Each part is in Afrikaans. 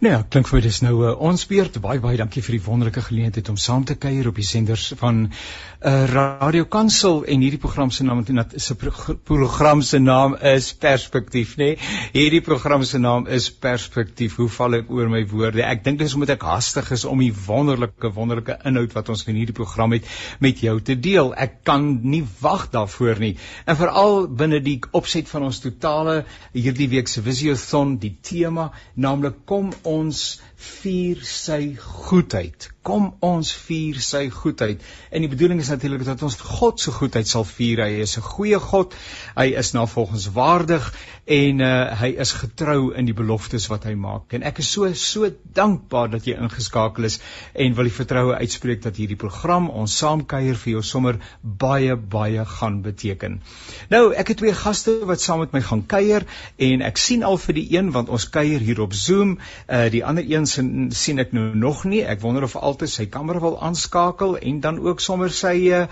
Nou ja, klink vir my dis nou uh, ons beurt. Baie baie dankie vir die wonderlike geleentheid om saam te kuier op die senders van uh, Radio Kansel en hierdie program se naam is 'n program se naam is Perspektief, nê? Nee? Hierdie program se naam is Perspektief. Hoe val ek oor my woorde? Ek dink dis omdat ek hastig is om die wonderlike wonderlike inhoud wat ons in hierdie program het met jou te deel. Ek kan nie wag daarvoor nie. En veral binne die opset van ons totale hierdie week se Visiothon, die tema, naamlik kom ons vier sy goedheid. Kom ons vier sy goedheid. En die bedoeling is natuurlik dat ons God se goedheid sal vier. Hy is 'n goeie God. Hy is navolgenswaardig en uh, hy is getrou in die beloftes wat hy maak. En ek is so so dankbaar dat jy ingeskakel is en wil die vertroue uitspreek dat hierdie program ons saamkuier vir jou sommer baie baie gaan beteken. Nou, ek het twee gaste wat saam met my gaan kuier en ek sien al vir die een want ons kuier hier op Zoom. Uh die ander een sien ek nou nog nie. Ek wonder of altyd sy kamera wil aanskakel en dan ook sommer sy uh,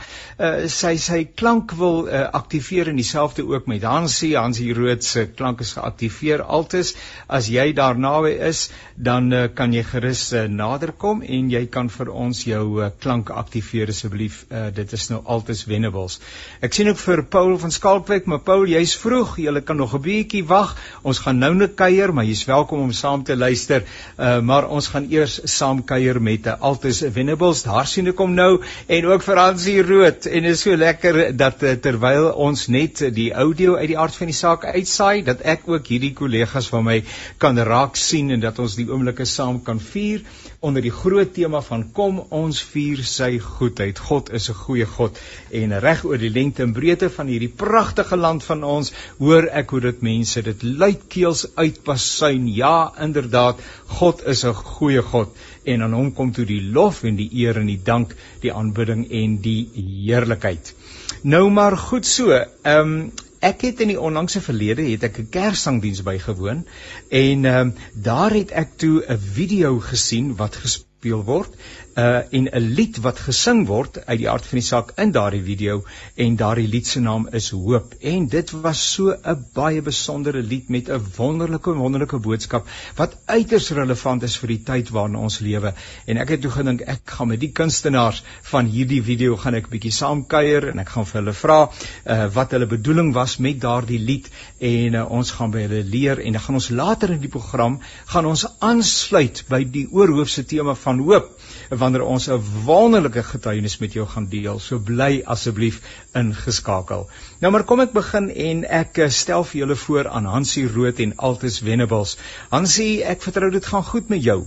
sy sy klank wil uh, aktiveer en dieselfde ook met Hansie. Hansie Rood se klank is geaktiveer altes as jy daar naby is dan uh, kan jy gerus uh, nader kom en jy kan vir ons jou uh, klank aktiveer asseblief. Uh, dit is nou altes wennables ek sien ook vir Paul van Skalkwyk maar Paul jy's vroeg. Jy kan nog 'n bietjie wag. Ons gaan nou net kuier maar jy's welkom om saam te luister. Uh, maar ons gaan eers saam kuier met Altus Venables. Daar sien ek hom nou en ook vir Hansie Rood en dit is so lekker dat eh, terwyl ons net die audio uit die aard van die saak uitsaai dat ek ook hierdie kollegas van my kan raak sien en dat ons die oomblikke saam kan vier onder die groot tema van kom ons vier sy goedheid. God is 'n goeie God en reg oor die lengte en breedte van hierdie pragtige land van ons hoor ek hoe dit mense dit luidkeels uitpasuin. Ja, inderdaad, God is 'n goeie God en aan hom kom toe die lof en die eer en die dank, die aanbidding en die heerlikheid. Nou maar goed so. Ehm um, ek het in die onlangse verlede het ek 'n kerssangdiens bygewoon en ehm um, daar het ek toe 'n video gesien wat gespeel word uh en 'n lied wat gesing word uit die aard van die saak in daardie video en daardie lied se naam is Hoop. En dit was so 'n baie besondere lied met 'n wonderlike wonderlike boodskap wat uiters relevant is vir die tyd waarin ons lewe. En ek het toe gedink ek gaan met die kunstenaars van hierdie video gaan ek bietjie saamkuier en ek gaan vir hulle vra uh wat hulle bedoeling was met daardie lied. En uh, ons gaan by hulle leer en dan gaan ons later in die program gaan ons aansluit by die oorhoofse tema van hoop wanneer ons 'n wonderlike getuienis met jou gaan deel. So bly asseblief ingeskakel. Nou maar kom ek begin en ek eh, stel vir julle voor aan Hansie Rood en Altus Venables. Hansie, ek vertrou dit gaan goed met jou.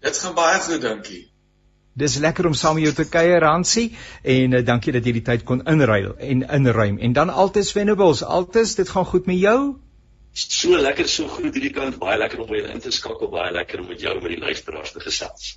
Dit gaan baie goed, dankie. Dis lekker om saam met jou te kuier, Hansie, en uh, dankie dat jy die tyd kon inruil en inruim. En dan Altus Venables, Altus, dit gaan goed met jou? So lekker, so goed hierdie kant, baie lekker om weer in te skakel, baie lekker om met jou met die luisteraars te gesels.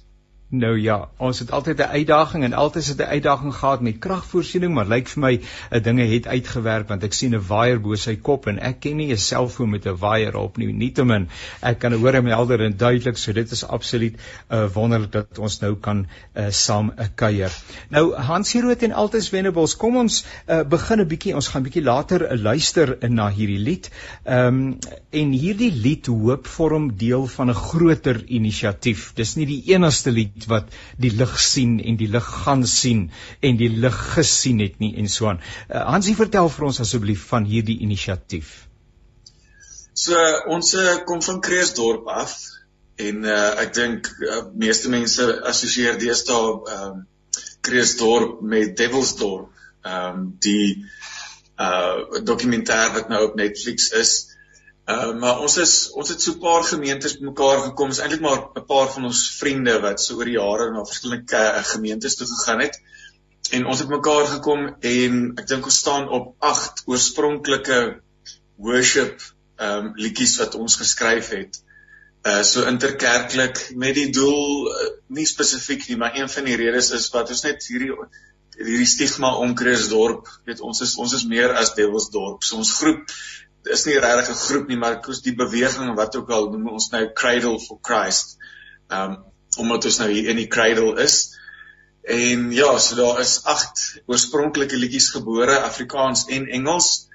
Nou ja, ons het altyd 'n uitdaging en altyd het 'n uitdaging gehad met kragvoorsiening, maar lyk vir my 'n eh, dinge het uitgewerk want ek sien 'n waier bo sy kop en ek ken nie 'n selfoon met 'n waier op nie. Nietemin, ek kan hoor hom helder en duidelik, so dit is absoluut 'n uh, eh, wonderlik dat ons nou kan uh, saam 'n uh, kuier. Nou Hansie Rood en Altus Wennebles, kom ons uh, begin 'n bietjie, ons gaan bietjie later uh, luister uh, na hierdie lied. Ehm um, en hierdie lied hoop vorm deel van 'n groter inisiatief. Dis nie die enigste lied het wat die lig sien en die lig gaan sien en die lig gesien het nie en so aan. Uh, Hansie vertel vir ons asseblief van hierdie inisiatief. So ons uh, kom van Kreeusdorp af en uh, ek dink uh, meeste mense assosieer deesdae ehm uh, Kreeusdorp met Devilsdorp. Ehm um, die uh dokumentêr wat nou op Netflix is. Uh, maar ons is ons het so 'n paar gemeentes bymekaar gekom. Is eintlik maar 'n paar van ons vriende wat so oor die jare na verskillende uh, gemeentes toe gegaan het. En ons het mekaar gekom en ek dink ons staan op 8 oorspronklike worship ehm um, liedjies wat ons geskryf het. Uh so interkerklik met die doel uh, nie spesifiek nie, maar een van die redes is wat ons net hierdie hierdie stigma om Christdorp, weet ons is ons is meer as Devilsdorp. So ons groep is nie regtig 'n groep nie, maar koes die beweging wat ook al noem ons nou Cradle for Christ. Ehm um, omdat ons nou hier in die cradle is. En ja, so daar is 8 oorspronklike liedjies gebore, Afrikaans en Engels.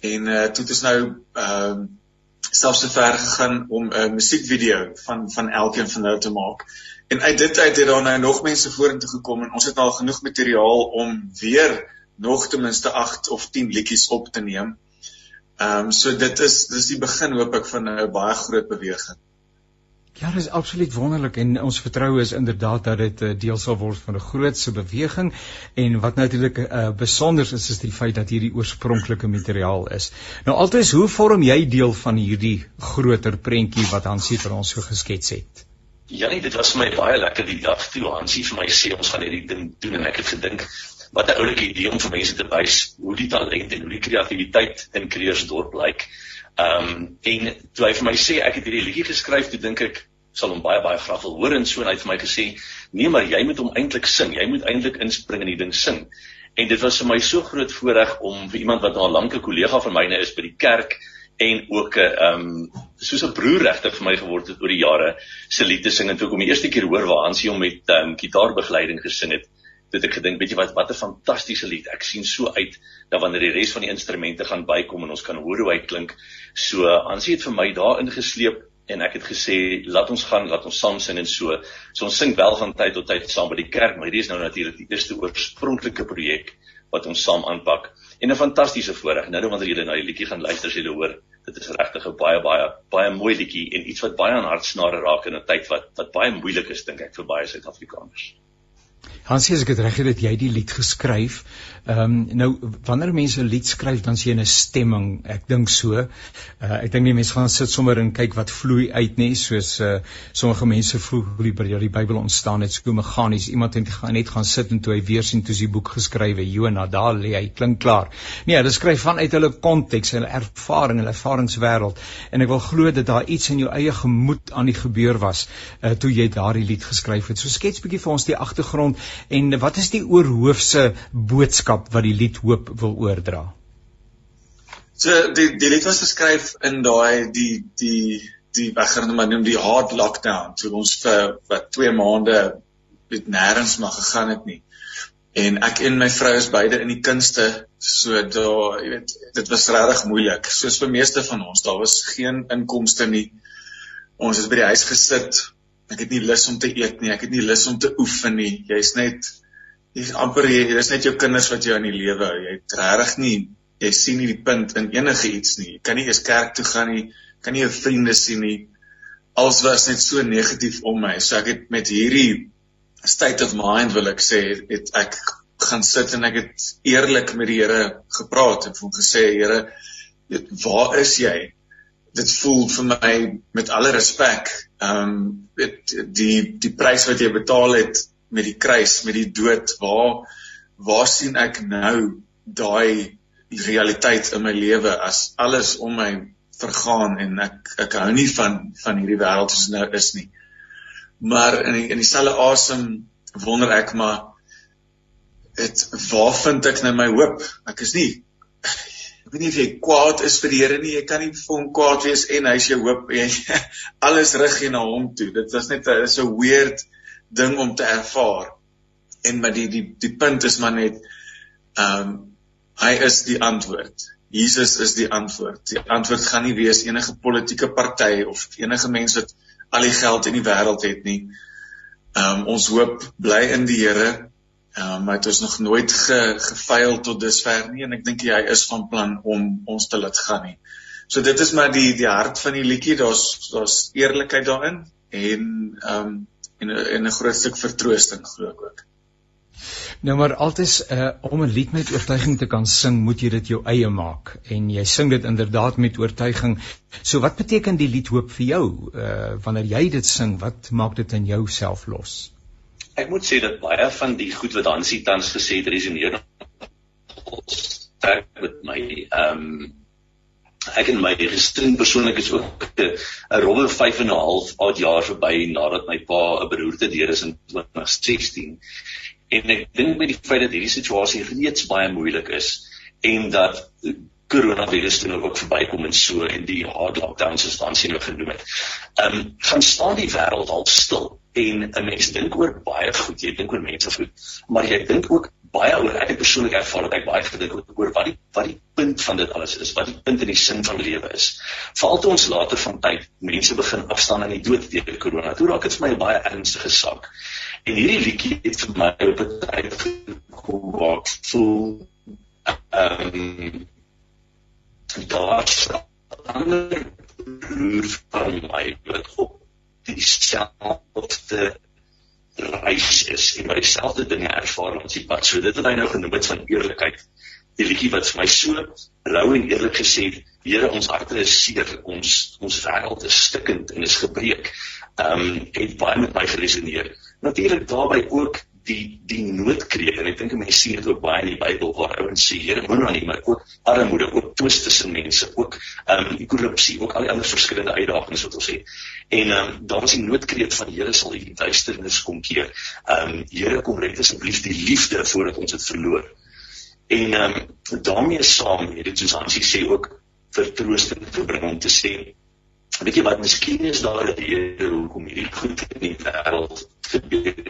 En uh toe het ons nou ehm um, selfs so ver gegaan om 'n musiekvideo van van elkeen van hulle te maak. En uit dit uit het daar nou nog mense vorentoe gekom en ons het al genoeg materiaal om weer nog ten minste 8 of 10 liedjies op te neem. Ehm um, so dit is dis die begin hoop ek van 'n baie groot beweging. Ja, dit is absoluut wonderlik en ons vertrou is inderdaad dat dit 'n uh, deel sal word van 'n grootse beweging en wat natuurlik uh, besonder is is die feit dat hierdie oorspronklike materiaal is. Nou altyd hoe vorm jy deel van hierdie groter prentjie wat Hansie vir ons so geskets het? Ja, nee, dit was vir my baie lekker die dag toe Hansie vir my sê ons gaan hierdie ding doen en ek het gedink wat 'n oulike idee om vir mense te wys hoe die talent en hoe die kreatiwiteit in Kreersdorp lyk. Ehm um, en toe hy vir my sê ek het hierdie liedjie geskryf, toe dink ek sal hom baie baie graag wil hoor en so en hy het vir my gesê nee maar jy moet hom eintlik sing. Jy moet eintlik inspring in die ding sing. En dit was vir my so groot voorreg om vir iemand wat lank 'n kollega van myne is by die kerk en ook 'n ehm um, soos 'n broer regtig vir my geword het oor die jare se liedte sing en toe ek hom die eerste keer hoor waar Hansie hom met ehm um, gitaarbegeleiding gesing het dit ek gedink weet jy wat wat 'n fantastiese lied. Ek sien so uit dat wanneer die res van die instrumente gaan bykom en ons kan hoor hoe hy klink. So aansie het vir my daar ingesleep en ek het gesê laat ons gaan laat ons saam sing en so. So ons sing wel van tyd tot tyd saam by die kerk maar hierdie is nou natuurlik die eerste oorspronklike projek wat ons saam aanpak. En 'n fantastiese voorreg. Nou wanneer julle na die liedjie gaan luister as julle hoor dit is regtig 'n baie baie baie mooi liedjie en iets wat baie aan hartsnare raak in 'n tyd wat wat baie moeilik is dink ek vir baie Suid-Afrikaners Hansie as ek dit reg het, het jy die lied geskryf. Ehm um, nou wanneer mense 'n lied skryf, dan sien jy 'n stemming. Ek dink so. Uh, ek dink nie mense gaan sit sommer en kyk wat vloei uit nie, soos uh, sommige mense voel hoe die, die Bybel ontstaan het, so meganies. Iemand het gaan net gaan sit en toe hy weer sien toe die boek geskrywe, Jona, daar lê hy, klink klaar. Nee, hulle skryf vanuit hulle konteks, hulle ervaring, hulle ervaringswêreld. En ek wil glo dat daar iets in jou eie gemoed aan die gebeur was uh, toe jy daardie lied geskryf het. So skets bietjie vir ons die agtergrond en wat is die oorhoofse boodskap wat die lied hoop wil oordra? So die die lied was geskryf in daai die die die ek gaan maar noem die hard lockdown toe ons vir wat 2 maande met nêrens mag gegaan het nie. En ek en my vrou is beide in die kunste, so daar, jy weet, dit was regtig moeilik. Soos vir meeste van ons, daar was geen inkomste nie. Ons het by die huis gesit ek het nie lus om te eet nie, ek het nie lus om te oefen nie. Jy's net jy's amper jy, dis net jou kinders wat jou in die lewe. Jy het regtig nie jy sien nie die punt in enige iets nie. Jy kan nie eens kerk toe gaan nie, kan nie jou vriende sien nie. Alles was net so negatief om my. So ek het met hierdie state of mind wil ek sê, het ek gaan sit en ek het eerlik met die Here gepraat en hom gesê, Here, waar is jy? Dit voel vir my met alle respek ehm um, weet die die prys wat jy betaal het met die kruis met die dood waar waar sien ek nou daai realiteit in my lewe as alles om my vergaan en ek ek hou nie van van hierdie wêreld soos nou is nie. Maar in die, in dieselfde asem wonder ek maar dit waar vind ek nou my hoop? Ek is nie weet nie of jy kwaad is vir die Here nie, jy kan nie vir hom kwaad wees en hy is jou hoop en alles rig jy na hom toe. Dit was net 'n so weird ding om te ervaar. En maar die die die punt is maar net ehm um, hy is die antwoord. Jesus is die antwoord. Die antwoord gaan nie wees enige politieke party of enige mens wat al die geld in die wêreld het nie. Ehm um, ons hoop bly in die Here Ehm um, maar dit is nog nooit ge, gefaal tot dusver nie en ek dink hy is van plan om ons te laat gaan nie. So dit is maar die die hart van die liedjie, daar's daar's eerlikheid daarin en ehm um, en en 'n groot stuk vertroosting glo ek ook. Nou maar altyd uh, om 'n lied met oortuiging te kan sing, moet jy dit jou eie maak en jy sing dit inderdaad met oortuiging. So wat beteken die lied hoop vir jou? Uh wanneer jy dit sing, wat maak dit in jou self los? Ek moet sê dat baie van die goed wat Hansie tans gesê het resoneer sterk met my. Ehm um, ek en my gesin persoonlik is ook 'n rowwe 5 en 'n half oud jaar verby nadat my pa 'n beroerte deur is in 2016. En ek dink met die feit dat hierdie situasie reeds baie moeilik is en dat koronavirus toe ook verbykom en so en die hard lockdowns soos dan sien ons genoem het. Ehm um, gaan staan die wêreld al stil en 'n mens dink oor baie goed, jy dink oor mense goed, maar jy dink ook baie oor ek persoonlik ervaar dat ek baie gedink oor wat die wat die punt van dit alles is, wat die punt in die sin van lewe is. Veral toe ons later van tyd mense begin afstaan aan die dood deur corona. Toe raak dit vir my 'n baie ernstige saak. En hierdie liedjie het vir my op 'n tyd gekom waar ek voel ehm um, daar's ander broer van my wat op dieselfde reis is en wat dieselfde dinge ervaar ons die pad. So dit wat hy nou genoem het van eerlikheid. Die liedjie wat vir my so rou en eerlik gesê het, Here ons harte is seer, ons ons wêreld is stikkend en is gebreek. Ehm um, het baie met my geresoneer. Natuurlik daarbey ook die die noodkreet en ek dink mense sien dit ook baie in die Bybel waar ouens sê Here moenie aan nie maar ook armoede ook twis tussen mense ook ehm um, korrupsie ook al die ander verskillende uitdagings wat ons het. En ehm um, daar was die noodkreet van Here sal die duisternis kom keer. Ehm um, Here kom red asseblief die liefde voordat ons dit verloor. En ehm um, daarmee saam het dit soos Hansie sê ook vertroosting verbring om te sê weet jy wat miskien is daar 'n rede hoekom hierdie goed in die wêreld gebeur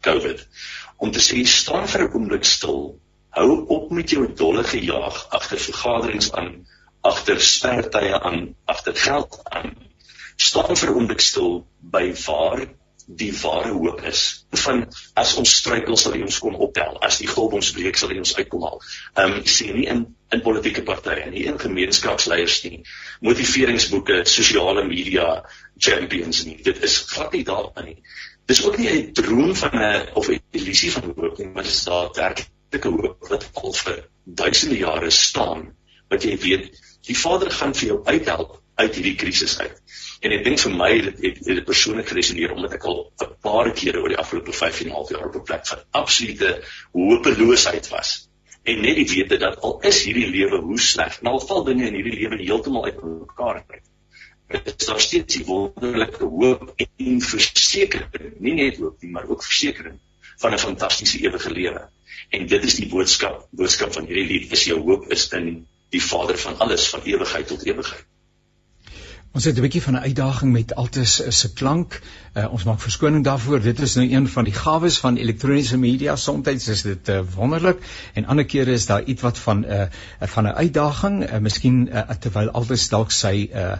COVID. Om te sê staan vir 'n oomblik stil. Hou op met jou dolle gejaag agter vergaderings aan agter spertye aan agter geld aan. Staan vir 'n oomblik stil by waar die ware hoop is. Van as ons struikel sal hy ons kom optel. As die golf ons breek sal hy ons uitkom haal. Ehm um, sien nie in in politieke partye nie in gemeenskapsleiers nie. Motiveringsboeke, sosiale media champions nie. Dit is glad nie daar nie. Dis ook nie 'n droom van 'n of 'n illusie van hoop nie, maar dit is daar werklike hoop wat al vir duisende jare staan wat jy weet die Vader gaan vir jou uithelp uit hierdie krisis uit. En ek dink vir my dit het dit persoonlik geresoneer omdat ek al 'n paar kere oor die afgelope 5 en 'n half jaar op 'n plek van absolute hopeloosheid was. En net die wete dat al is hierdie lewe hoe sleg, al val dinge in hierdie lewe heeltemal uit mekaar uit. Dit is daar steeds die wonderlike hoop en versekering, nie net hoop nie, maar ook versekering van 'n fantastiese ewige lewe. En dit is die boodskap, boodskap van hierdie lied, is jou hoop is in die Vader van alles van ewigheid tot ewigheid. Ons het 'n bietjie van 'n uitdaging met altes se klank. Uh, ons maak verskoning daarvoor. Dit is nou een van die gawes van elektroniese media. Soms is dit uh, wonderlik en ander kere is daar iets wat van 'n uh, van 'n uitdaging. Uh, miskien uh, terwyl altes dalk sy uh,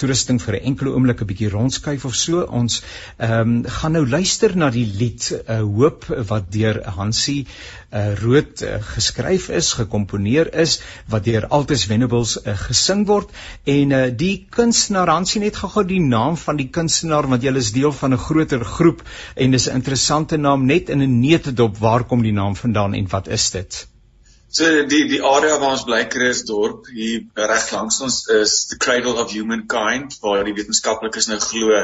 toerusting vir 'n enkele oomblik 'n bietjie rondskuif of so. Ons ehm um, gaan nou luister na die lied uh, Hoop wat deur Hansie uh, Rood uh, geskryf is, gekomponeer is, wat deur Altus Venables uh, gesing word en uh, die kunstenaar Hansie net gou-gou die naam van die kunstenaar want jy is deel van 'n groter groep en dis 'n interessante naam net in 'n neutedop waar kom die naam vandaan en wat is dit? So die die area waar ons bly Kruisdorp hier reg langs ons is the cradle of humankind waar die wetenskaplikes nou glo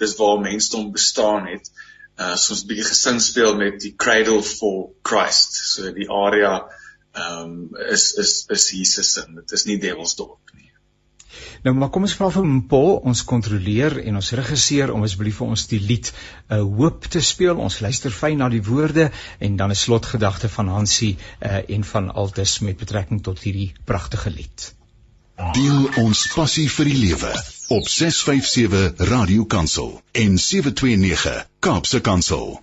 dis waar mensdom bestaan het. Uh so ons bietjie gesing speel met die cradle for Christ. So die area ehm um, is is is Jesus se. Dit is nie Devilsdorp nie. Nou maar kom ons vra vir Paul, ons kontroleer en ons regisseur om asseblief vir ons die lied 'n uh, eh, hoop te speel. Ons luister fyn na die woorde en dan 'n slotgedagte van Hansie uh, en van Altus met betrekking tot hierdie pragtige lied. Deel ons passie vir die lewe op 657 Radio Kansel en 729 Kaapse Kansel.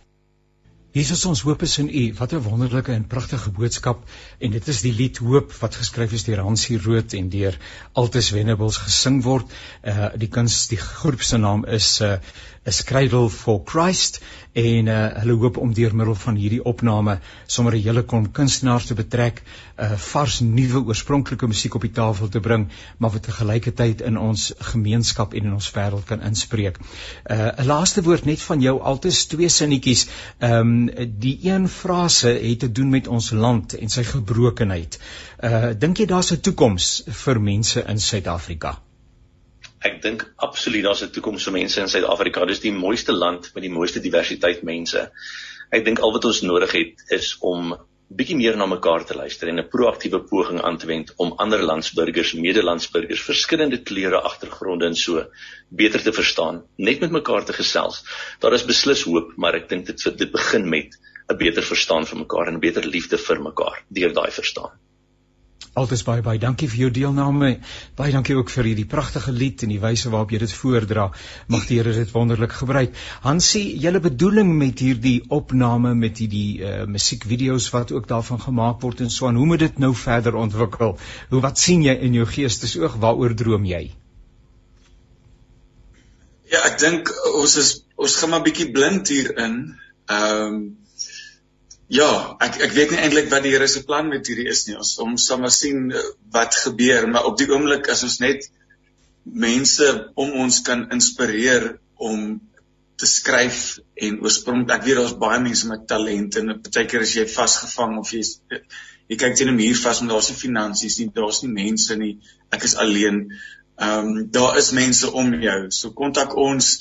Jesus ons hoop is in U. Wat 'n wonderlike en pragtige boodskap en dit is die lied Hoop wat geskryf is deur Hansie Rood en deur Altus Venables gesing word. Uh die kuns die groep se naam is uh 'n Cradle for Christ en uh, hulle hoop om deur middel van hierdie opname sommer 'n hele klomp kunstenaars te betrek, 'n uh, vars nuwe oorspronklike musiek op die tafel te bring, maar wat te gelykertyd in ons gemeenskap en in ons wêreld kan inspreek. 'n uh, Laaste woord net van jou altes twee sinnetjies. Ehm um, die een frase het te doen met ons land en sy gebrokenheid. Uh dink jy daar's 'n toekoms vir mense in Suid-Afrika? Ek dink absoluut daar's 'n toekoms vir mense in Suid-Afrika. Dis die mooiste land met die mooiste diversiteit mense. Ek dink al wat ons nodig het is om bietjie meer na mekaar te luister en 'n proaktiewe poging aan te wend om ander landsburgers, medelandsburgers, verskillende kleure, agtergronde en so beter te verstaan, net met mekaar te gesels. Daar is beslis hoop, maar ek dink dit dit begin met 'n beter verstaan vir mekaar en 'n beter liefde vir mekaar deur daai verstaan. Altes baie baie dankie vir jou deelname. Baie dankie ook vir hierdie pragtige lied en die wyse waarop jy dit voordra. Mag die Here dit wonderlik gebruik. Hansie, julle bedoeling met hierdie opname met hierdie uh, musiekvideo's wat ook daarvan gemaak word en so aan, hoe moet dit nou verder ontwikkel? Hoe wat sien jy in jou geestesoog? Waaroor droom jy? Ja, ek dink ons is ons gaan maar bietjie blind hierin. Ehm um, Ja, ek ek weet nie eintlik wat die Here se plan met hierdie is nie. Ons om sal maar sien eh, wat gebeur, maar op die oomblik as ons net mense om ons kan inspireer om te skryf en oorspronklik ek weet daar's baie mense met talent en baie keer as jy vasgevang of jy jy kyk teen 'n muur vas en daar's nie finansies nie, daar's nie mense nie. Ek is alleen. Ehm um, daar is mense om jou. So kontak ons.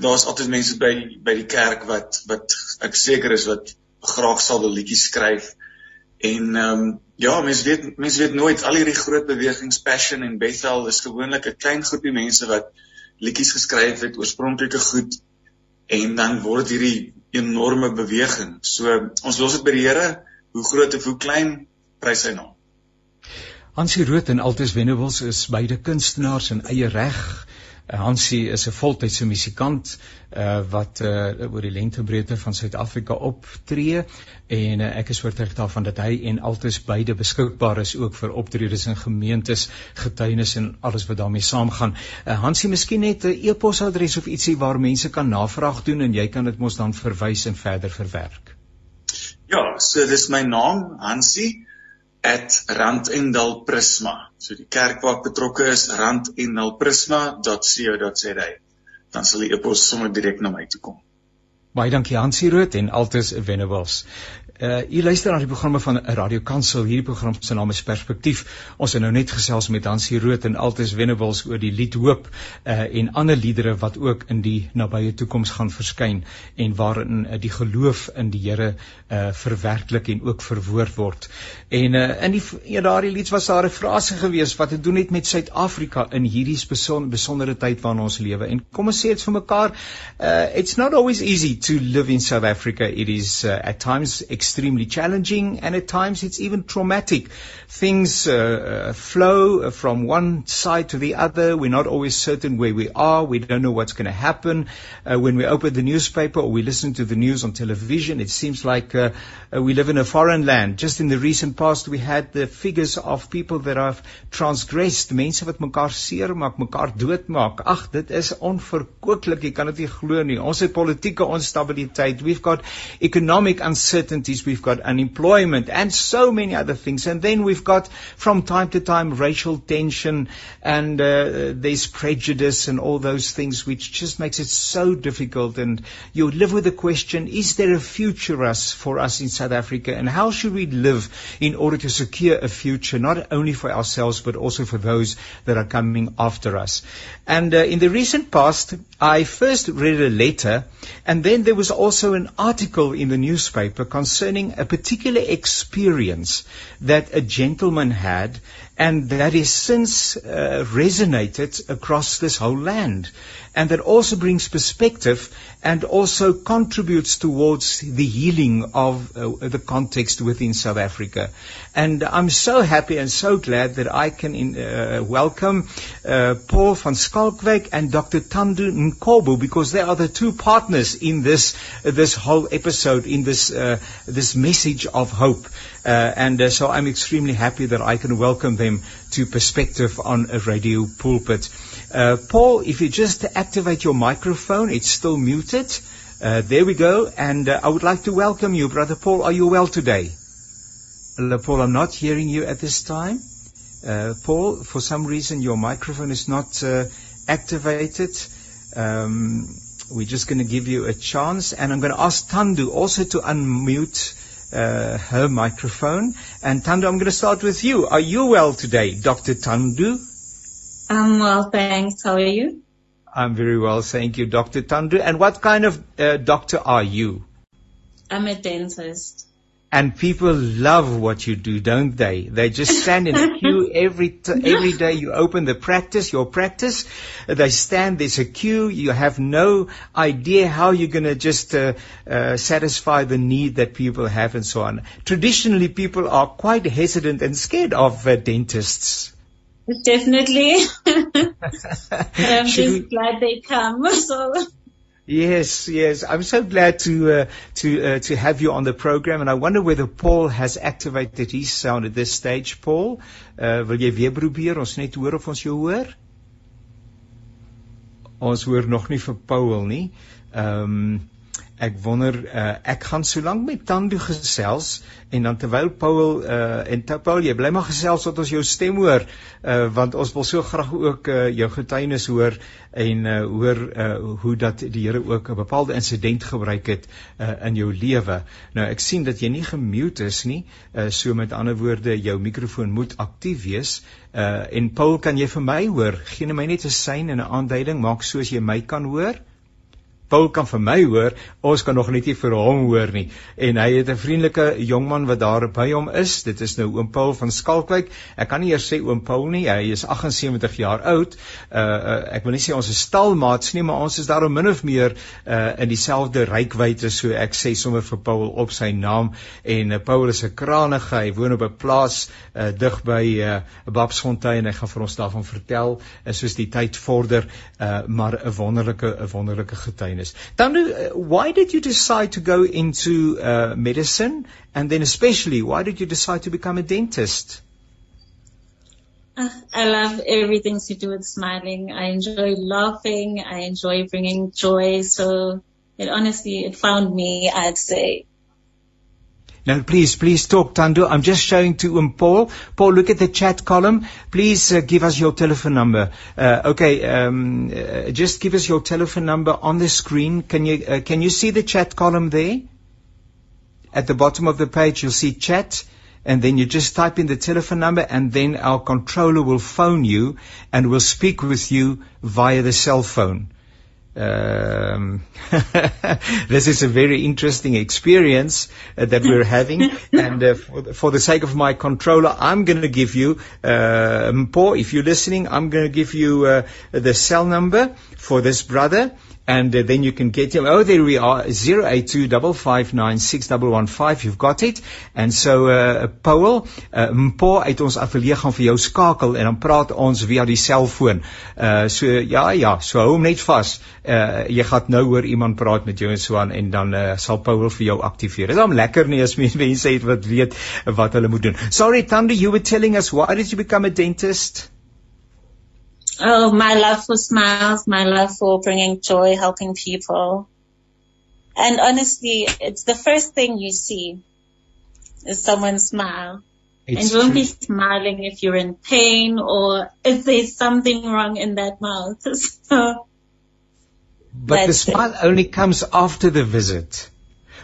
Daar's altyd mense by by die kerk wat wat ek seker is wat graag sal wil liedjies skryf. En ehm um, ja, mense weet mense weet nooit al hierdie groot bewegings Passion en Bethel is gewoonlik 'n klein groepie mense wat liedjies geskryf het, oorspronklike goed en dan word hierdie enorme beweging. So ons los dit by die Here, hoe groot of hoe klein, prys sy naam. Hansie Rood en Altus Venables is beide kunstenaars in eie reg. Hansie is 'n voltydse musikant uh, wat uh, oor die lengtebreedte van Suid-Afrika optree en uh, ek is oortuig daarvan dat hy en altes beide beskikbaar is ook vir optredes in gemeentes, getuienis en alles wat daarmee saamgaan. Uh, Hansie, miskien net 'n e-posadres of ietsie waar mense kan navraag doen en jy kan dit mos dan verwys en verder verwerk. Ja, so dis my naam, Hansie @randendal prisma. So die kerk waar ek betrokke is, randendalprisma.co.za. Dan sal die e-pos sommer direk na my toe kom. Baie dankie Hansie Rood en Altus Venables. Uh u luister na die programme van Radio Kansel. Hierdie program se naam is Perspektief. Ons het nou net gesels met Hansie Rood en Altus Venables oor die lied Hoop uh en ander liedere wat ook in die nabye toekoms gaan verskyn en waarin uh, die geloof in die Here uh verwerklik en ook verwoord word. En uh in die ja daardie lied was daar 'n frase gewees wat het doen net met Suid-Afrika in hierdie beson, besondere tyd waarin ons lewe. En kom ons sê dit vir mekaar, uh it's not always easy to live in South Africa. It is uh, at times extremely challenging and at times it's even traumatic. Things uh, uh, flow from one side to the other. We're not always certain where we are. We don't know what's going to happen. Uh, when we open the newspaper or we listen to the news on television, it seems like uh, uh, we live in a foreign land. Just in the recent past, we had the figures of people that have transgressed. Mense wat mekaar seermaak, mekaar doodmaak. Ag, dit is onverkooplik. Jy kan dit nie glo nie. Ons het politieke onstabiliteit. We've got economic uncertainties we've got unemployment and so many other things. And then we've got from time to time racial tension and uh, there's prejudice and all those things which just makes it so difficult. And you live with the question, is there a future us for us in South Africa? And how should we live in order to secure a future, not only for ourselves, but also for those that are coming after us? And uh, in the recent past, I first read a letter and then there was also an article in the newspaper concerning a particular experience that a gentleman had and that has since uh, resonated across this whole land and that also brings perspective and also contributes towards the healing of uh, the context within South Africa. And I'm so happy and so glad that I can in, uh, welcome uh, Paul van Skalkwijk and Dr. Tandu Nkobu because they are the two partners in this this whole episode, in this uh, this message of hope. Uh, and uh, so I'm extremely happy that I can welcome them to Perspective on a Radio Pulpit. Uh, Paul, if you just activate your microphone, it's still muted. Uh, there we go. And uh, I would like to welcome you, Brother Paul. Are you well today? Hello, Paul, I'm not hearing you at this time. Uh, Paul, for some reason, your microphone is not uh, activated. Um, we're just going to give you a chance. And I'm going to ask Tandu also to unmute uh, her microphone. And Tandu, I'm going to start with you. Are you well today, Dr. Tandu? I'm well, thanks. How are you? I'm very well, thank you, Dr. Tandu. And what kind of uh, doctor are you? I'm a dentist. And people love what you do, don't they? They just stand in a queue every t- every day. You open the practice, your practice. They stand. There's a queue. You have no idea how you're going to just uh, uh, satisfy the need that people have, and so on. Traditionally, people are quite hesitant and scared of uh, dentists. Definitely. I'm just glad they come. So. Yes, yes. I'm so glad to uh, to uh, to have you on the program, and I wonder whether Paul has activated his sound at this stage. Paul, uh, wil jy weer probeer? Ons net hoor of ons jou hoor. Ons hoor nog nie vir Paul nie. Ehm um, ek wonder uh, ek gaan so lank met Tando gesels en dan terwyl Paul uh, en Paul jy bly maar gesels tot ons jou stem hoor uh, want ons wil so graag ook uh, jou getuienis hoor en uh, hoor uh, hoe dat die Here ook 'n bepaalde insident gebruik het uh, in jou lewe. Nou ek sien dat jy nie gemute is nie. Uh, so met ander woorde jou mikrofoon moet aktief wees. Uh, en Paul kan jy vir my hoor? Geen my net 'n sein en 'n aanduiding maak soos jy my kan hoor. Paul kan vir my hoor, ons kan nog net nie vir hom hoor nie. En hy het 'n vriendelike jongman wat daar by hom is. Dit is nou oom Paul van Skalkwyk. Ek kan nie eers sê oom Paul nie. Hy is 78 jaar oud. Uh, uh ek wil nie sê ons is stalmaats nie, maar ons is daarom min of meer uh in dieselfde rykwyte so ek sê sommer vir Paul op sy naam en uh, Paul is 'n kranige. Hy woon op 'n plaas uh dig by uh Babsfontein. Hy gaan vir ons daarvan vertel uh, soos die tyd vorder, uh maar 'n wonderlike 'n wonderlike getuienis is. Tanu, uh, why did you decide to go into uh, medicine, and then especially, why did you decide to become a dentist? Uh, I love everything to do with smiling. I enjoy laughing. I enjoy bringing joy. So it honestly, it found me, I'd say. Now, please, please talk, Tando. I'm just showing to um, Paul. Paul, look at the chat column. Please uh, give us your telephone number. Uh, okay, um, uh, just give us your telephone number on the screen. Can you uh, can you see the chat column there? At the bottom of the page, you'll see chat. And then you just type in the telephone number and then our controller will phone you and will speak with you via the cell phone. Um, this is a very interesting experience uh, that we're having, and uh, for, the, for, the sake of my controller, I'm going to give you, uh, Mpo, if you're listening, I'm going to give you uh, the cell number for this brother, and uh, then you can get him. Oh, there we are, 0825596115. You've got it. And so, uh, Paul, uh, Mpo uit ons atelier gaan vir jou skakel en dan praat ons via die selfoon. Uh, so, ja, ja, so hou hom net vas. Uh, jy gaan nou hoor iemand praat met jou en so aan en dan uh, sal Paul vir jou aktiveer. Dit is hom lekker nie as mense het wat weet wat hulle moet doen. Sorry, Tandi, you were telling us why did you become a dentist? Oh, my love for smiles, my love for bringing joy, helping people. And honestly, it's the first thing you see is someone smile. It's and you won't be smiling if you're in pain or if there's something wrong in that mouth. So, but the smile it. only comes after the visit.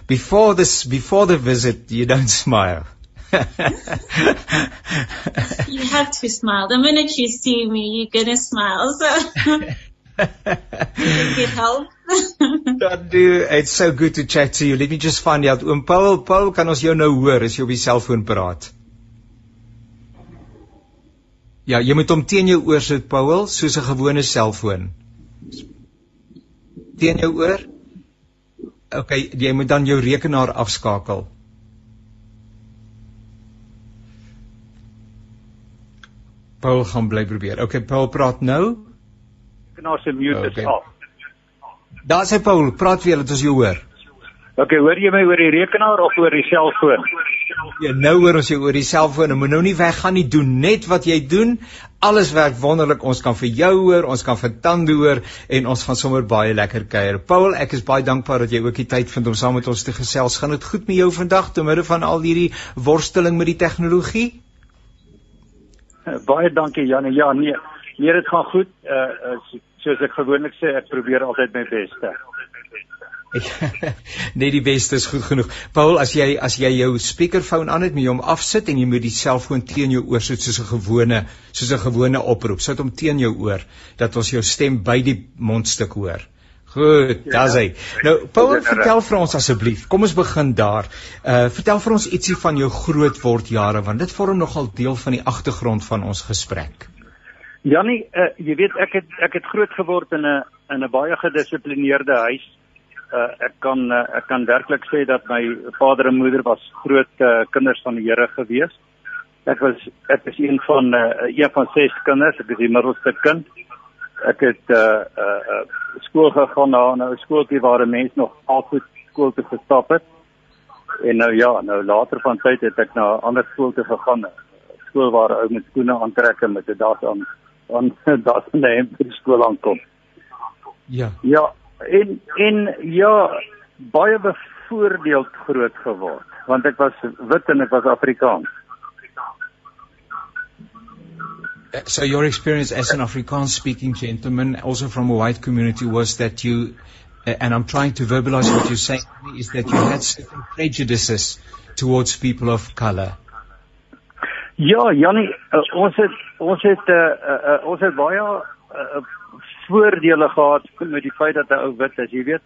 Before this, before the visit, you don't smile. you have to smile. The minute you see me, you're gonna smile. So get help. do. It's so good to chat to you. Let me just find out. Oom Paul, Paul, kan ons jou nou hoor as jy op die selfoon praat? Ja, jy moet hom teen jou oor sit, Paul, soos 'n gewone selfoon. Teen jou oor? OK, jy moet dan jou rekenaar afskakel. Paul gaan bly probeer. Okay, Paul praat nou. Kanaal se mute okay. is af. Daar sê Paul, praat weer dat ons jou hoor. Okay, hoor jy my oor die rekenaar of oor die selfoon? Ja, nou hoor ons jou oor die selfoon. Moet nou nie weggaan nie. Doen net wat jy doen. Alles werk wonderlik. Ons kan vir jou hoor, ons kan vir Tando hoor en ons gaan sommer baie lekker kuier. Paul, ek is baie dankbaar dat jy ook die tyd vind om saam met ons te gesels. Gaan dit goed met jou vandag te midde van al hierdie worsteling met die tegnologie? Baie dankie Janne. Ja, nee. Nee, dit gaan goed. Uh, soos ek gewoonlik sê, ek probeer altyd my beste. nee, die beste is goed genoeg. Paul, as jy as jy jou speakerfoon aan het, moet jy hom afsit en jy moet die selfoon teen jou oor sit soos 'n gewone soos 'n gewone oproep. Sit hom teen jou oor dat ons jou stem by die mondstuk hoor. Goed, daar's hy. Nou, Paul, vertel vir ons asseblief. Kom ons begin daar. Uh vertel vir ons ietsie van jou grootword jare want dit vorm nogal deel van die agtergrond van ons gesprek. Jannie, uh, jy weet ek het ek het groot geword in 'n in 'n baie gedissiplineerde huis. Uh ek kan uh, ek kan werklik sê dat my vader en moeder was groot uh, kinders van die Here gewees. Ek was ek is een van uh, een van ses kinders, ek is die middelste kind ek het uh uh, uh skool gegaan na 'n nou skooltjie waar 'n mens nog altyd skool toe gestap het. En nou ja, nou later van tyd het ek na 'n ander skool toe gegaan. Skool waar ou met skoene aantrek en met 'n das aan aan das neem vir skool aankom. Ja. Ja, en en ja, baie bevoordeeld groot geword want ek was wit en ek was Afrikaans. So your experience as an Afrikaans speaking gentleman, also from a white community, was that you, uh, and I'm trying to verbalize what you're saying, is that you had certain prejudices towards people of color. Ja, Jannie, uh, ons het ons het uh, uh, uh, ons het baie uh, voordele gehad met die feit dat 'n ou wit is, jy weet.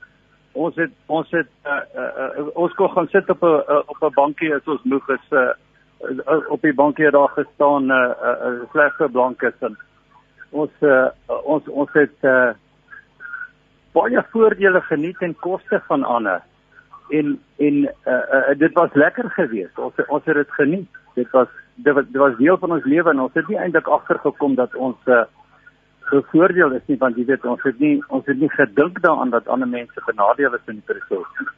Ons het ons het uh, uh, uh, ons kon gaan sit op 'n uh, op 'n bankie as ons moeg is uh, op die bankie daar gestaan 'n uh, uh, uh, slegte blankes en ons uh, ons ons het uh, baie voordele geniet ten koste van ander. En en uh, uh, dit was lekker geweest. Ons ons het dit geniet. Dit was dit dit was deel van ons lewe en ons het nie eintlik agtergekom dat ons uh, voordeel is nie want jy weet ons het nie ons het nie gedink daaraan dat ander mense benadeel is in die proses nie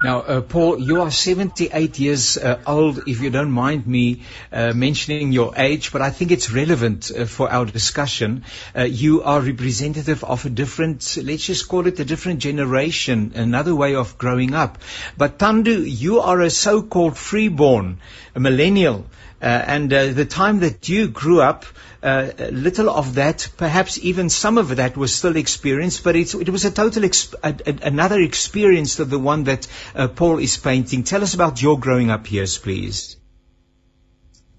Now, uh, Paul, you are 78 years uh, old, if you don't mind me uh, mentioning your age, but I think it's relevant uh, for our discussion. Uh, you are representative of a different, let's just call it a different generation, another way of growing up. But Tandu, you are a so-called freeborn, a millennial. Uh, and uh, the time that you grew up, uh, little of that, perhaps even some of that was still experienced, but it was a total exp- a, a, another experience than the one that uh, Paul is painting. Tell us about your growing up years, please.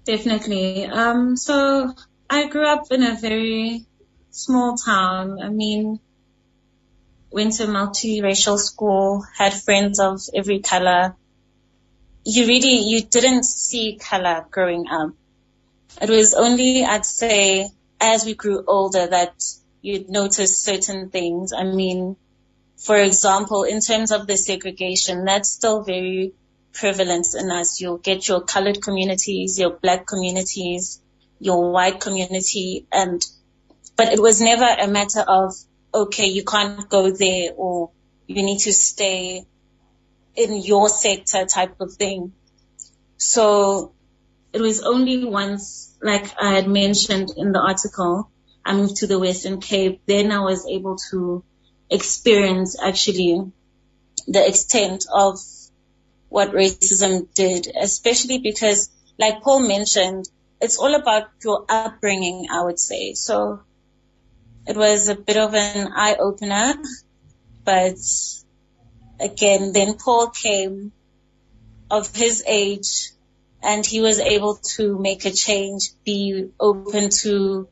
Definitely. Um, so I grew up in a very small town. I mean, went to a multiracial school, had friends of every color you really, you didn't see color growing up. It was only, I'd say, as we grew older that you'd notice certain things. I mean, for example, in terms of the segregation, that's still very prevalent in us. You'll get your colored communities, your black communities, your white community, and, but it was never a matter of, okay, you can't go there or you need to stay in your sector type of thing. So it was only once, like I had mentioned in the article, I moved to the Western Cape. Then I was able to experience actually the extent of what racism did, especially because like Paul mentioned, it's all about your upbringing, I would say. So it was a bit of an eye opener, but again, then Paul came of his age and he was able to make a change, be open to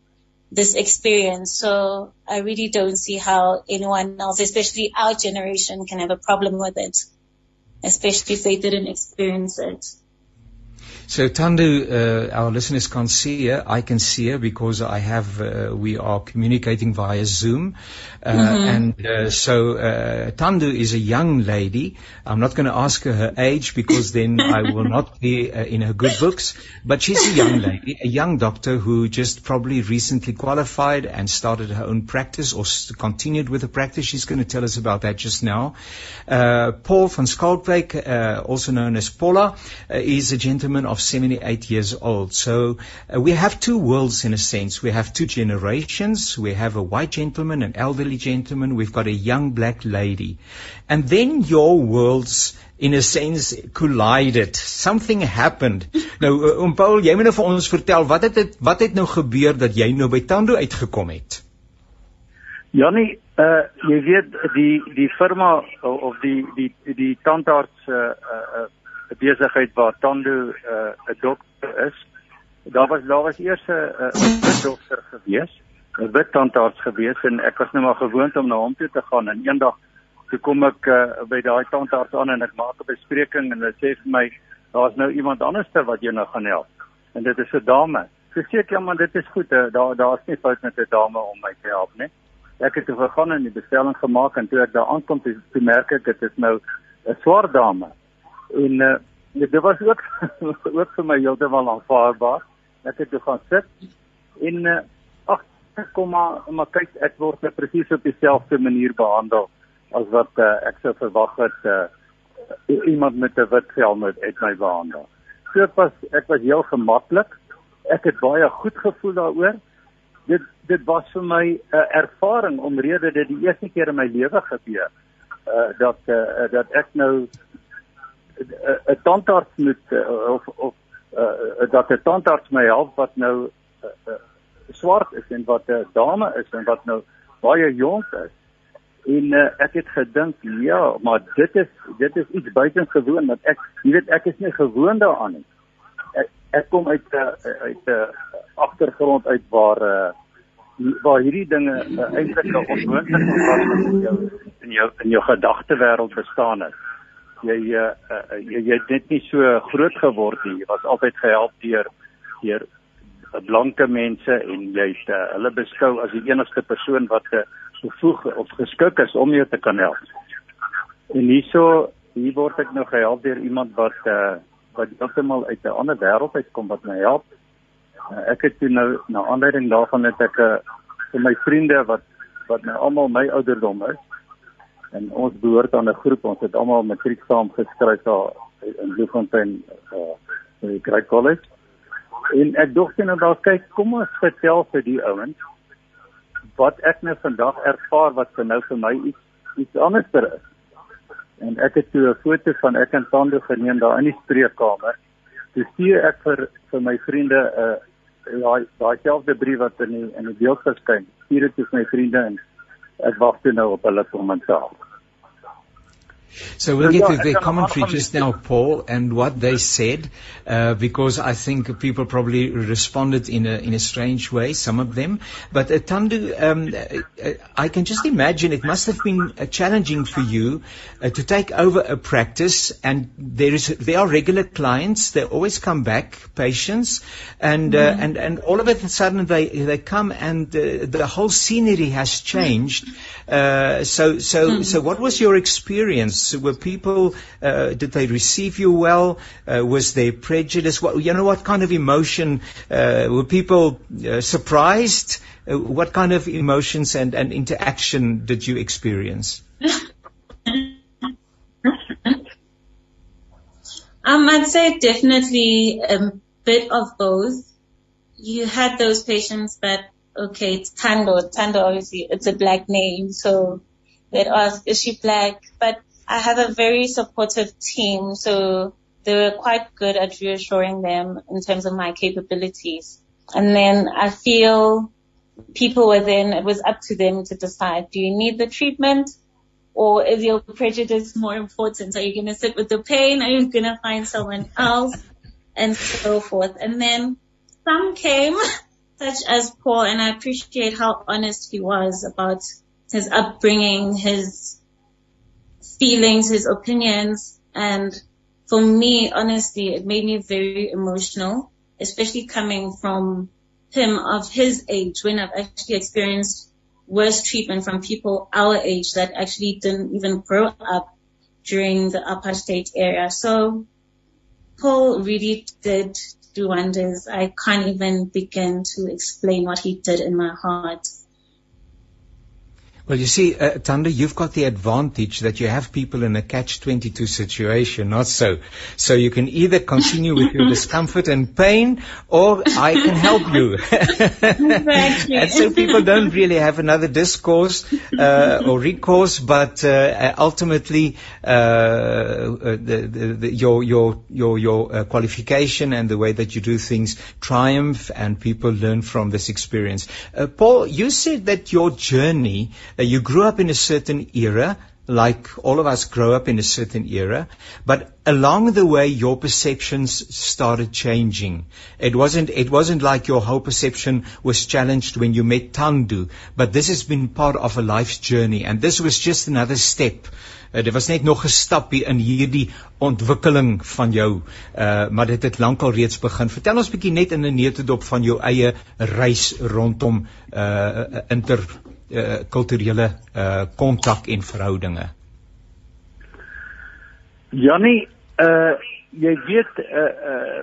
this experience. So I really don't see how anyone else, especially our generation, can have a problem with it, especially if they didn't experience it. So Tandu, uh, our listeners can't see her. I can see her because I have. Uh, we are communicating via Zoom, uh, mm-hmm. and uh, so uh, Tandu is a young lady. I'm not going to ask her her age because then I will not be uh, in her good books. But she's a young lady, a young doctor who just probably recently qualified and started her own practice or continued with the practice. She's going to tell us about that just now. Paul van Skalkwyk, also known as Paula, is a gentleman of of 78 years old. So uh, we have two worlds in a sense. We have two generations. We have a white gentleman, an elderly gentleman. We've got a young black lady. And then your worlds in a sense collided. Something happened. Nou uh, om Paul, jy moet nou vir ons vertel wat het dit wat het nou gebeur dat jy nou by Tando uitgekom het? Jannie, uh jy weet die die firma of die die die tandarts uh uh 'n besigheid waar Tando uh, 'n uh, dokter is. Daar was daar was eers 'n uh, dokter gewees 'n wit tandarts gewees en ek was nou maar gewoond om na hom toe te gaan en eendag toe kom ek uh, by daai tandarts aan en ek maak 'n bespreking en hulle sê vir my daar's nou iemand anderster wat jou nou gaan help en dit is 'n dame. So sê ek ja man dit is goed, uh, daar daar's nie fout met 'n dame om my te help nie. Ek het toe gegaan en die bestelling gemaak en toe ek daar aankom toe, toe merk ek dit is nou 'n swart dame. En uh, dit was ook ook vir my heeltemal aanvaarbaar. Ek het toe gaan sit en uh, ag kom maar maar kyk ek word net presies op dieselfde manier behandel as wat uh, ek sou verwag het uh, iemand met 'n wit vel moet uit my behandel. So ek was ek was heel gemaklik. Ek het baie goed gevoel daaroor. Dit dit was vir my 'n uh, ervaring omrede dit die eerste keer in my lewe gebeur uh, dat uh, dat ek nou 'n tandarts moet uh, of of uh, dat 'n tandarts my help wat nou uh, uh, swart is en wat 'n uh, dame is en wat nou baie jonk is. En uh, ek het gedink, ja, maar dit is dit is iets buitengewoon want ek jy weet ek is nie gewoond daaraan nie. Ek, ek kom uit 'n uh, uit 'n uh, agtergrond uit waar uh, waar hierdie dinge uh, eintlik 'n onmoontlike was in jou in jou in jou gedagtewêreld bestaan het. Jy uh, jy jy het net nie so groot geword nie. Jy was altyd gehelp deur deur blanke mense en jy het uh, hulle beskou as die enigste persoon wat gevoeg of geskik is om jou te kan help. En hierso hier word ek nou gehelp deur iemand wat uh, wat heeltemal uit 'n ander wêreld uitkom wat my help. Uh, ek het toe nou na aanleiding daarvan het ek uh, vir my vriende wat wat nou almal my ouderdom is en ons behoort aan 'n groep ons het almal matriek saam geskryf daar in Bloemfontein uh, by Grey College En ek dink net nou daar kyk, kom ons vertel vir die ouens wat ek nou vandag ervaar wat vir nou vir my iets iets anderster is. En ek het toe 'n foto van ek en Tando geneem daar in die spreekkamer. Dis stuur ek vir vir my vriende 'n uh, daai daai selfde brief wat in die, in die beeld verskyn. Stuur dit vir my vriende en ek wag toe nou op hulle kommentaar. So we'll get to their commentary just now, Paul, and what they said, uh, because I think people probably responded in a in a strange way, some of them. But uh, Tandu, um, uh, I can just imagine it must have been uh, challenging for you uh, to take over a practice, and there is there are regular clients. They always come back, patients, and uh, mm-hmm. and and all of a sudden they they come and the whole scenery has changed. so so mm-hmm. so what was your experience? Were people, uh, did they receive you well? Uh, was there prejudice? What, you know, what kind of emotion, uh, were people uh, surprised? Uh, what kind of emotions and, and interaction did you experience? um, I'd say definitely a bit of both. You had those patients that, okay, it's Tando. Tando, obviously, it's a black name, so they'd ask, is she black? But I have a very supportive team, so they were quite good at reassuring them in terms of my capabilities. And then I feel people were then, it was up to them to decide, do you need the treatment or is your prejudice more important? Are you going to sit with the pain? Are you going to find someone else? And so forth. And then some came, such as Paul, and I appreciate how honest he was about his upbringing, his feelings, his opinions. And for me, honestly, it made me very emotional, especially coming from him of his age when I've actually experienced worse treatment from people our age that actually didn't even grow up during the apartheid era. So Paul really did do wonders. I can't even begin to explain what he did in my heart. Well, you see, uh, Tanda, you've got the advantage that you have people in a catch-22 situation, not so. So you can either continue with your discomfort and pain, or I can help you. exactly. and so people don't really have another discourse uh, or recourse, but uh, ultimately uh, uh, the, the, the, your your your your uh, qualification and the way that you do things triumph, and people learn from this experience. Paul, you said that your journey uh, you grew up in a certain era, like all of us grow up in a certain era, but along the way your perceptions started changing. It wasn't it wasn't like your whole perception was challenged when you met Tandu, but this has been part of a life's journey and this was just another step. Uh, dit was net nog 'n stapie in hierdie ontwikkeling van jou, uh maar dit het lankal reeds begin. Vertel ons bietjie net in 'n neutedop van jou eie reis rondom uh inter uh kulturele uh kontak en verhoudinge. Jannie, uh jy weet uh uh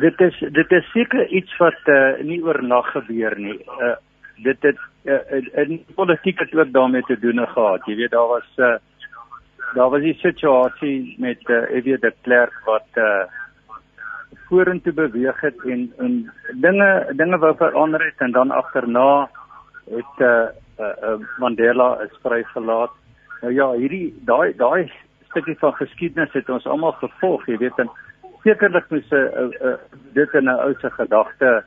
dit is dit is seker iets wat uh nie oornag gebeur nie. Uh dit het uh, in politiek het ook daarmee te doen gehad. Jy weet daar was uh daar was 'n situasie met uh Evie de Klerk wat uh vorentoe beweeg het en en dinge dinge wou verander het en dan agterna het uh, uh, uh Mandela is vrygelaat. Nou ja, hierdie daai daai stukkie van geskiedenis het ons almal gevolg, jy weet en sekerlik moet se uh, uh, dit in 'n ou se gedagte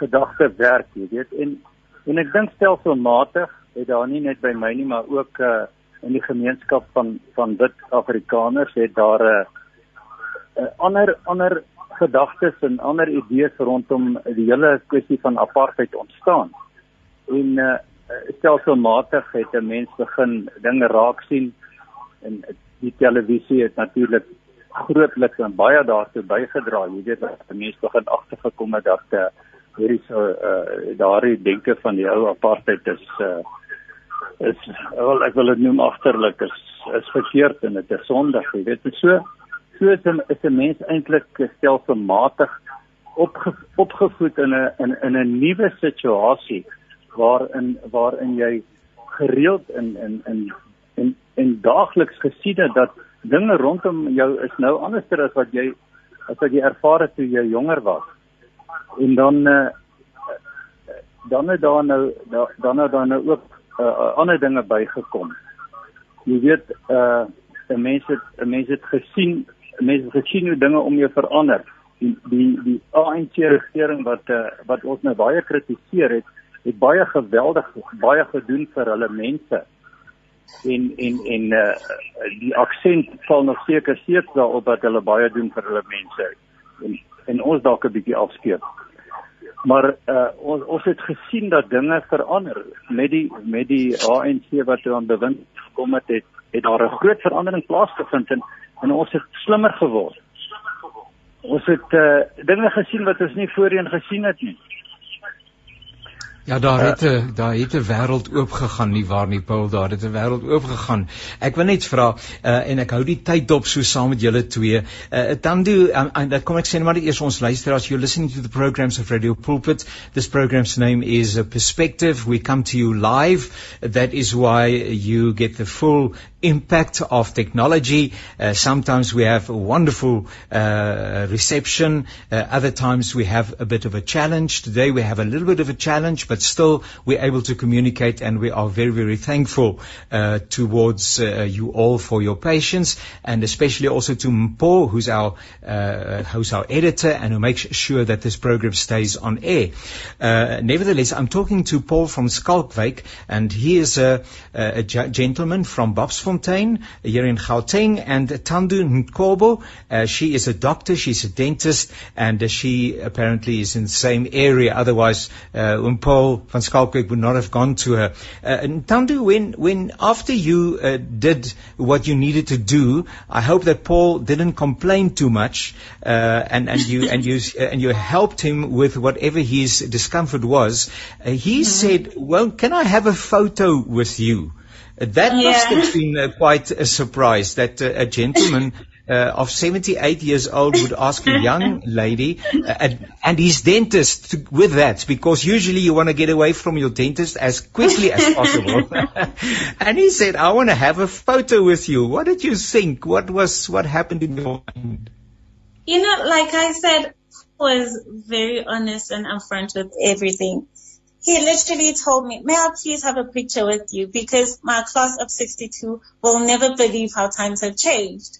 gedagte werk, jy weet en en ek dink stelselmatig het daar nie net by my nie, maar ook uh in die gemeenskap van van wit Afrikaners het daar 'n uh, uh, ander ander gedagtes en ander idees rondom die hele kwessie van apartheid ontstaan. En uh, stelselmatig het 'n mens begin dinge raak sien en die televisie het natuurlik grootliks en baie daartoe bygedra. Jy weet dat mense begin agtergekom het dat uh, hierdie so uh, daardie denke van die ou apartheid is uh, is wel ek wil dit noem agterlik is is verkeerd en dit is sondig jy weet so so is 'n is 'n mens eintlik stelselmatig opge, opgevoed in 'n in in 'n nuwe situasie waarin waarin jy gereeld in in in en en daagliks gesien het dat dinge rondom jou is nou anderster as wat jy as wat jy ervaar het toe jy jonger was en dan uh, dan het daar nou dan het daar nou ook uh, ander dinge bygekom. Jy weet uh 'n mens het 'n mens het gesien mense het gesien hoe dinge om jou verander. Die die die ANC regering wat uh, wat ons nou baie kritiseer het, het baie geweldig baie gedoen vir hulle mense. En en en uh die aksent val nog seker steeds daarop dat hulle baie doen vir hulle mense. En en ons dalk 'n bietjie afskeep maar uh, ons ons het gesien dat dinge verander met die met die ANC wat toe aan bewind gekom het het, het daar 'n groot verandering plaasgevind en en ons het slimmer geword. Ons het uh, dinge gesien wat ons nie voorheen gesien het nie. Ja, daar het 'n uh, daar het 'n wêreld oop gegaan nie waar nie Paul, daar het 'n wêreld oop gegaan. Ek wil net vra uh, en ek hou die tyd dop so saam met julle twee. Uh, dan doen um, en dan kom ek sê maar eers ons luisteraars, you listening to the programs of Radio Pulpit. This program's name is a Perspective. We come to you live. That is why you get the full impact of technology. Uh, sometimes we have a wonderful uh, reception. Uh, other times we have a bit of a challenge. Today we have a little bit of a challenge, but still we're able to communicate and we are very, very thankful uh, towards uh, you all for your patience and especially also to Mpo, who's our, uh, who's our editor and who makes sure that this program stays on air. nevertheless, I'm talking to Paul from Skalkwyk and he is a, a gentleman from Bobsford Fontaine here in Gauteng and Tandu Nkobo. Uh, she is a doctor, she's a dentist, and uh, she apparently is in the same area. Otherwise, uh, Umpol van Skalkwyk would not have gone to her. Uh, Tandu, when, when after you uh, did what you needed to do, I hope that Paul didn't complain too much, uh, and, and you and you and you helped him with whatever his discomfort was. Uh, he mm-hmm. said, "Well, can I have a photo with you?" That yeah. must have been uh, quite a surprise that uh, a gentleman uh, of 78 years old would ask a young lady uh, and his dentist to, with that because usually you want to get away from your dentist as quickly as possible. and he said, I want to have a photo with you. What did you think? What was, what happened in your mind? You know, like I said, I was very honest and upfront with everything he literally told me, may I please have a picture with you because my class of 62 will never believe how times have changed.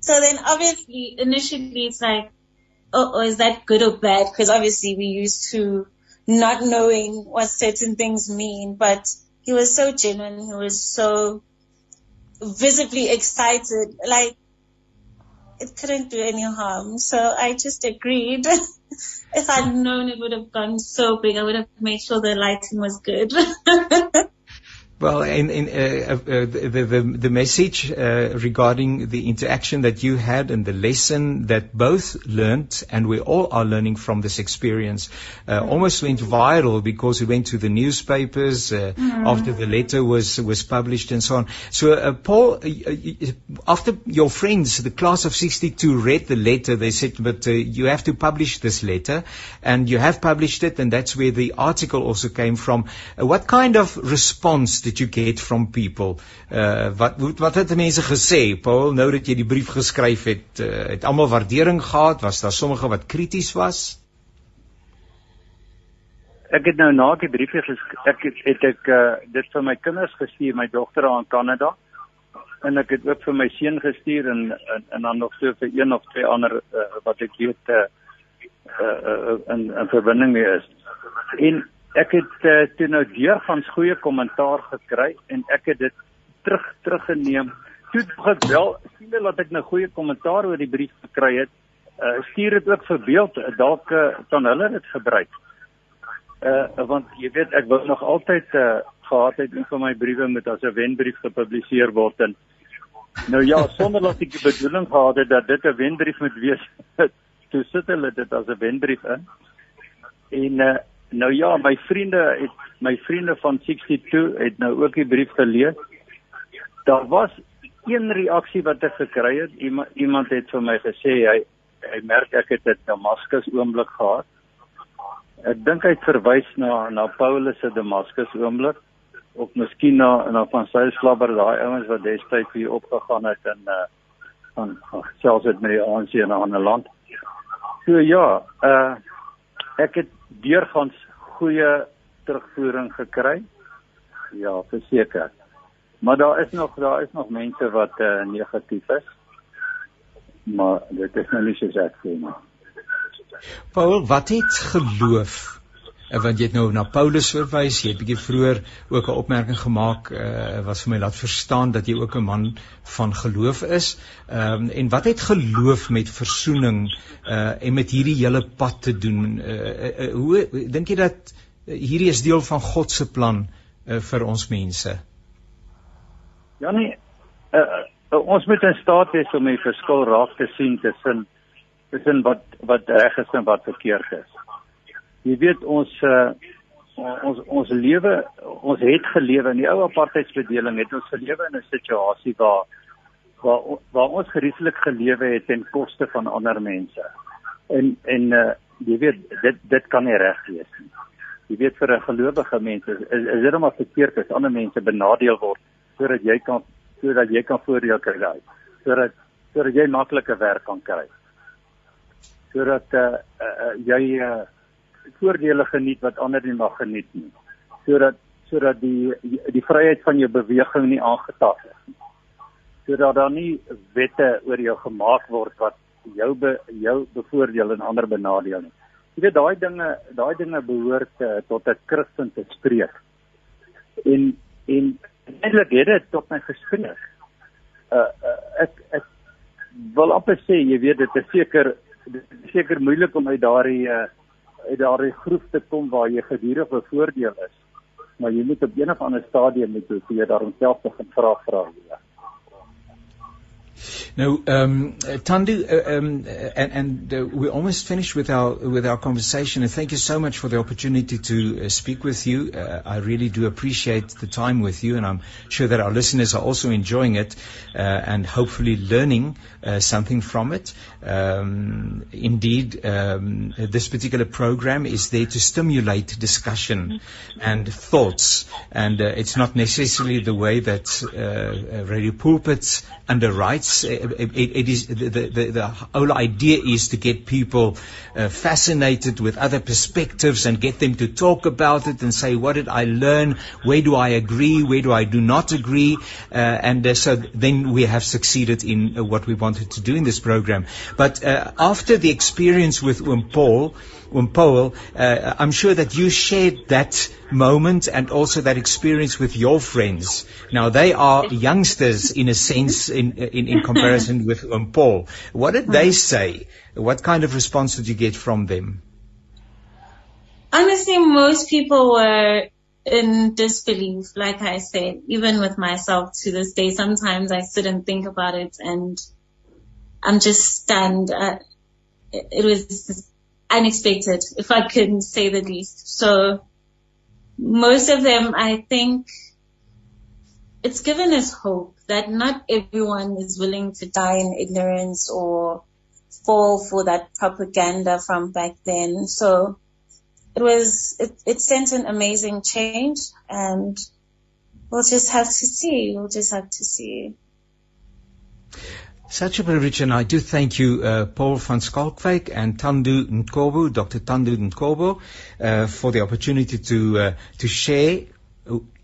So then obviously initially it's like, oh, is that good or bad? Because obviously we used to not knowing what certain things mean, but he was so genuine. He was so visibly excited. Like, it couldn't do any harm. So I just agreed. if I'd known it would have gone so big, I would have made sure the lighting was good. Well, in, in uh, uh, the, the, the message uh, regarding the interaction that you had and the lesson that both learned, and we all are learning from this experience, uh, almost went viral because it went to the newspapers uh, mm. after the letter was was published and so on. So, uh, Paul, after your friends, the class of '62, read the letter, they said, "But you have to publish this letter," and you have published it, and that's where the article also came from. what kind of response? Did you get from people? Uh wat wat het mense gesê? Paul, nou dat jy die brief geskryf het, uh, het almal waardering gehad? Was daar sommige wat krities was? Ek het nou na die brief ek het, het ek uh, dit vir my kinders gestuur, my dogter aan Kanada. En ek het ook vir my seun gestuur en, en en dan nog so vir een of twee ander uh, wat ek weet uh, uh, in in verbinding mee is. En ek het uh, toe nou deurgangs goeie kommentaar gekry en ek het dit terug teruggeneem. Toe ek wel sien dat ek nou goeie kommentaar oor die brief gekry het, uh, stuur dit ook vir beeld dalk uh, kan hulle dit gebruik. Uh want jy weet ek wou nog altyd uh gehad het een van my briewe met as 'n wenbrief gepubliseer word en nou ja sonder dat ek die bedoeling gehad het dat dit 'n wenbrief moet wees toe sit hulle dit as 'n wenbrief in en uh Nou ja, my vriende het my vriende van 62 het nou ook die brief gelees. Daar was een reaksie wat ek gekry het. Iemand, iemand het vir my gesê hy hy merk ek het 'n Damaskus oomblik gehad. Ek dink hy het verwys na na Paulus se Damaskus oomblik of miskien na na van sy slabber daai ouens wat destyds hier opgegaan het in uh van selfs met die ANC in 'n ander land. So ja, uh ek het deurgangs goeie terugvoering gekry. Ja, verseker. Maar daar is nog daar is nog mense wat uh, negatief is. Maar dit is nou nie so ek sê nie. Paul, wat het geloof? Want jy het nou na Paulus verwys, jy het bietjie vroeër ook 'n opmerking gemaak uh, wat vir my laat verstaan dat jy ook 'n man van geloof is. Ehm um, en wat het geloof met versoening uh en met hierdie hele pad te doen? Uh, uh hoe dink jy dat hierdie is deel van God se plan uh, vir ons mense? Ja nee, uh, uh, ons moet in staat wees om die verskil raak te sien tussen tussen wat wat reg is en wat verkeerd is. Jy weet ons uh, ons ons lewe ons het gelewe in die ou apartheidsbedeling het ons gelewe in 'n situasie waar waar waar ons gerieflik gelewe het ten koste van ander mense. En en uh, jy weet dit dit kan nie reg wees nie. Jy weet vir 'n gelowige mens is, is, dit maar verkeerd as ander mense benadeel word sodat jy kan sodat jy kan voordeel kry daai. Sodat sodat jy maklike werk kan kry. Sodat uh, uh, jy uh, voordele geniet wat ander nie mag geniet nie. Sodat sodat die die vryheid van jou beweging nie aangetast is nie. Sodat daar nie wette oor jou gemaak word wat jou be, jou bevoordeel en ander benadeel nie. Jy weet daai dinge daai dinge behoort uh, tot 'n Christen te spreek. En en eintlik het dit tot my gespreek. Uh, uh ek ek wil amper sê jy weet dit is seker dit is seker moeilik om uit daardie uh uit daardie groep te kom waar jy gedurig bevoordeel is. Maar jy moet op een of ander stadium moet jy daarom self begin vra vra. Ja. Now, um, Tandu, uh, um, and, and uh, we're almost finished with our with our conversation. And thank you so much for the opportunity to uh, speak with you. Uh, I really do appreciate the time with you, and I'm sure that our listeners are also enjoying it uh, and hopefully learning uh, something from it. Um, indeed, um, this particular program is there to stimulate discussion and thoughts, and it's not necessarily the way that Radio Pulpit underwrites it, it is the, the the whole idea is to get people uh, fascinated with other perspectives and get them to talk about it and say what did I learn? Where do I agree? Where do I do not agree? Uh, and uh, so then we have succeeded in uh, what we wanted to do in this program. But uh, after the experience with um, Paul um, Paul, uh, I'm sure that you shared that moment and also that experience with your friends. Now they are youngsters in a sense in in, in comparison with um, Paul. What did they say? What kind of response did you get from them? Honestly, most people were in disbelief, like I said, even with myself to this day. Sometimes I sit and think about it and I'm just stunned. Uh, it, it was unexpected, if I can say the least. So most of them, I think it's given us hope that not everyone is willing to die in ignorance or fall for that propaganda from back then. So it was, it, it sent an amazing change and we'll just have to see. We'll just have to see. Such a privilege, and I do thank you, uh, Paul van Skalkwyk and Tandu Nkobo, Dr. Tandu Nkobo, uh, for the opportunity to uh, to share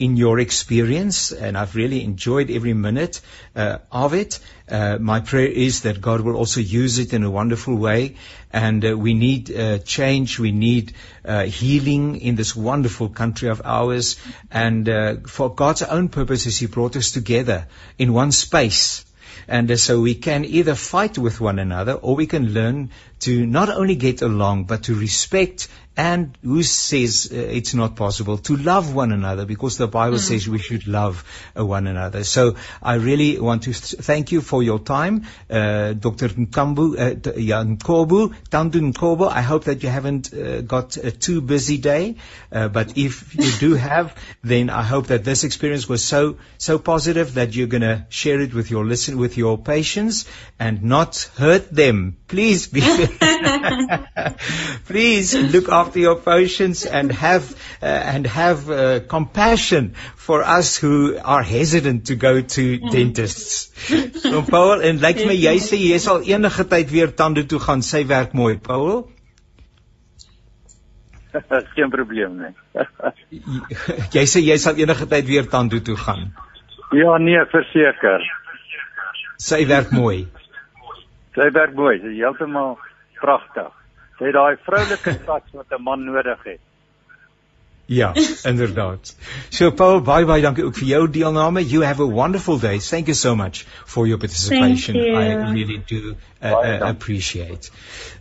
in your experience, and I've really enjoyed every minute uh, of it. Uh, my prayer is that God will also use it in a wonderful way, and uh, we need uh, change, we need uh, healing in this wonderful country of ours, and uh, for God's own purposes, He brought us together in one space And so we can either fight with one another or we can learn to not only get along, but to respect and who says uh, it's not possible to love one another because the Bible mm. says we should love uh, one another. So I really want to th- thank you for your time, uh, Dr. Nkambu, uh, Nkobu, Tandu Nkobu. I hope that you haven't uh, got a too busy day, uh, but if you do have, then I hope that this experience was so so positive that you're going to share it with your listen with your patients and not hurt them. Please be, please look after your patients and have uh, and have uh, compassion for us who are hesitant to go to mm. dentists. So Paul en lyk my jy sê jy sal enige tyd weer tande toe gaan. Sy werk mooi, Paul. Geen probleem nie. jy sê jy sal enige tyd weer tande toe gaan. Ja nee, verseker. Sy werk mooi. Sy werk mooi. Sy is heeltemal pragtig. Sy het daai vroulike sats wat 'n man nodig het. Ja, inderdaad. So Paul, baie baie dankie ook vir jou deelname. You have a wonderful day. Thank you so much for your participation. You. I really do uh, uh, appreciate.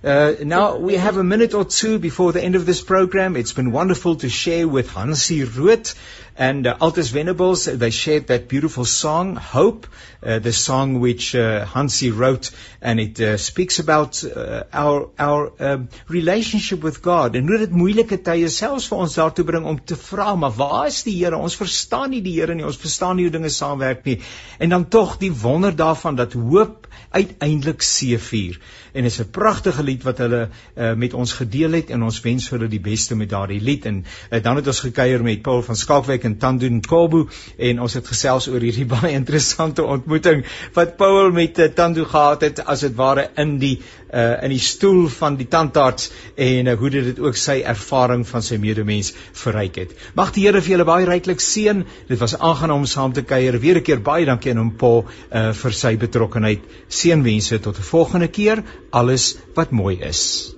Uh, now we have a minute or two before the end of this program. It's been wonderful to share with Hansie Root and uh, Altus Venables. They shared that beautiful song, Hope, uh, the song which uh, Hansie wrote, and it uh, speaks about uh, our our um, relationship with God en hoe dit moeilike tye selfs vir ons daartoe bring om te vra, maar waar is die Here? Ons verstaan nie die Here nie. Ons verstaan nie hoe dinge saamwerk nie. En dan tog die wonder daarvan dat hoop uiteindelik seëvier. En dit is 'n pragtige lied wat hulle uh, met ons gedeel het en ons wens vir hulle die beste met daardie lied. En uh, dan het ons gekuier met Paul van Skalkwyk en Tandu Nkobo en ons het gesels oor hierdie baie interessante ontmoeting wat Paul met uh, Tandu gehad het as dit ware in die uh, in die stoel van die tandarts en uh, hoe dit dit ook sy ervaring van sy medemens verryk het. Mag die Here vir julle baie ryklik seën. Dit was aangenaam om saam te kuier. Weer 'n keer baie dankie aan hom Paul uh, vir sy betrokkeheid. Seënwense tot 'n volgende keer. Alles wat mooi is.